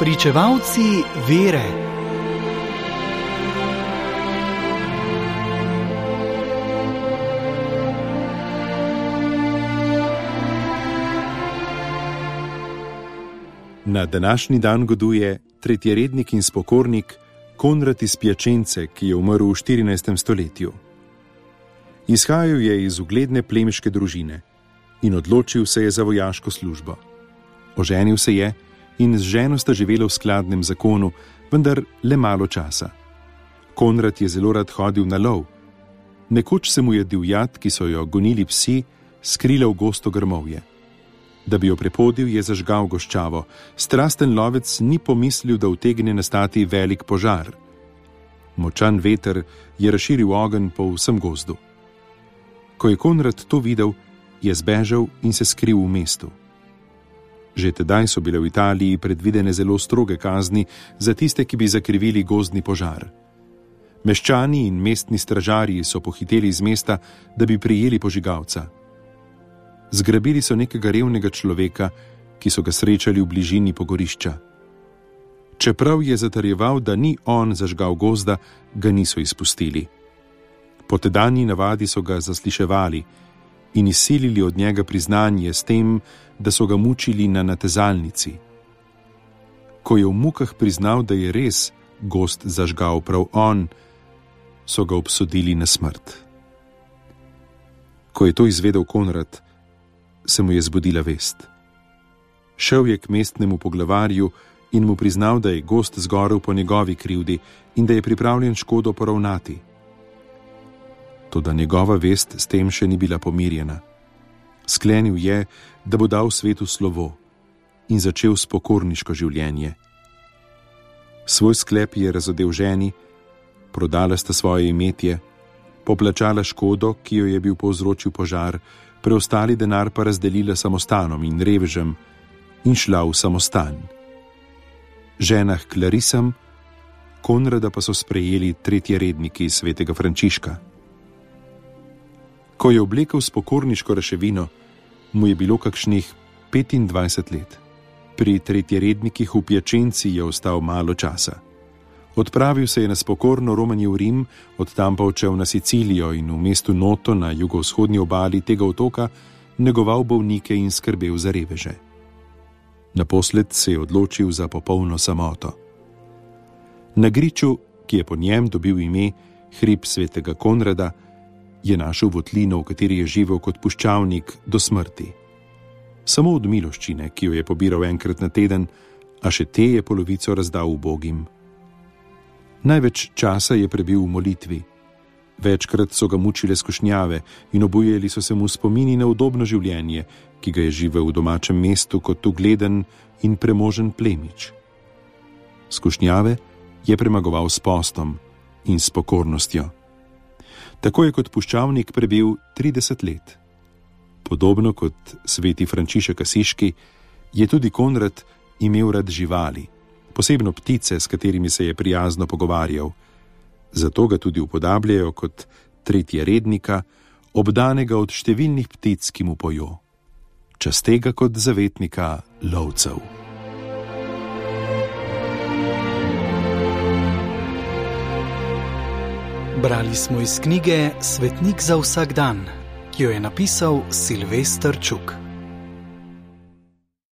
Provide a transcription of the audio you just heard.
Pričevalci vere. Na današnji dan goduje tretjerednik in spokornik Konrad iz Pjačence, ki je umrl v 14. stoletju. Izhajal je iz ugledne plemiške družine in odločil se je za vojaško službo. Oženil se je in z ženo sta živela v skladnem zakonu, vendar le malo časa. Konrad je zelo rad hodil na lov. Nekoč se mu je divjad, ki so jo gonili psi, skrila v gosto grmovje. Da bi jo prepodil, je zažgal goščavo. Strasten lovec ni pomislil, da utegne nastati velik požar. Močan veter je razširil ogenj po vsem gozdu. Ko je Konrad to videl, je zbežal in se skril v mestu. Že tedaj so bile v Italiji predvidene zelo stroge kazni za tiste, ki bi zakrivili gozdni požar. Meščani in mestni stražarji so pohiteli iz mesta, da bi prijeli požigalca. Zgrabili so nekega revnega človeka, ki so ga srečali v bližini pogorišča. Čeprav je zatarjeval, da ni on zažgal gozda, ga niso izpustili. Po tedanji navadi so ga zasliševali in izsilili od njega priznanje s tem, da so ga mučili na natezalnici. Ko je v mukah priznal, da je res gost zažgal prav on, so ga obsodili na smrt. Ko je to izvedel Konrad, se mu je zbudila vest. Šel je k mestnemu poglavarju in mu priznal, da je gost zgorel po njegovi krivdi in da je pripravljen škodo poravnati. Toda njegova vest s tem še ni bila pomirjena. Sklenil je, da bo dal svetu slovo in začel s pokorniško življenje. Svoj sklep je razodel ženi, prodala sta svoje imetje, poplačala škodo, ki jo je bil povzročil požar, preostali denar pa razdelila samostanom in revežem in šla v samostan. Ženah Klarisam, Konrada pa so sprejeli tretje redniki svetega Frančiška. Ko je oblekel spokorniško raševino, mu je bilo kakšnih 25 let. Pri tretjerednikih v Pjačenci je ostal malo časa. Odpravil se je na spokorno romanje v Rim, od tam pa odšel na Sicilijo in v mestu Noto na jugovzhodnji obali tega otoka negoval bolnike in skrbel za reveže. Naposled se je odločil za popolno samoto. Na griču, ki je po njem dobil ime Hrib svetega Konrada, je našel votlino, v kateri je živel kot puščavnik do smrti. Samo od miloščine, ki jo je pobiral enkrat na teden, a še te je polovico razdal ubogim. Največ časa je prebil v molitvi. Večkrat so ga mučile skušnjave in obujali so se mu spomini na udobno življenje, ki ga je živel v domačem mestu kot ugleden in premožen plemič. Skušnjave je premagoval s postom in s pokornostjo. Tako je kot puščavnik prebil 30 let. Podobno kot sveti Frančišek Asiški, je tudi Konrad imel rad živali posebno ptice, s katerimi se je prijazno pogovarjal. Zato ga tudi upodabljajo kot tretje rednika, obdanega od številnih ptic, ki mu pojo. Čas tega kot zavetnika lovcev. Brali smo iz knjige Svetnik za vsak dan, ki jo je napisal Silvestr Čuk.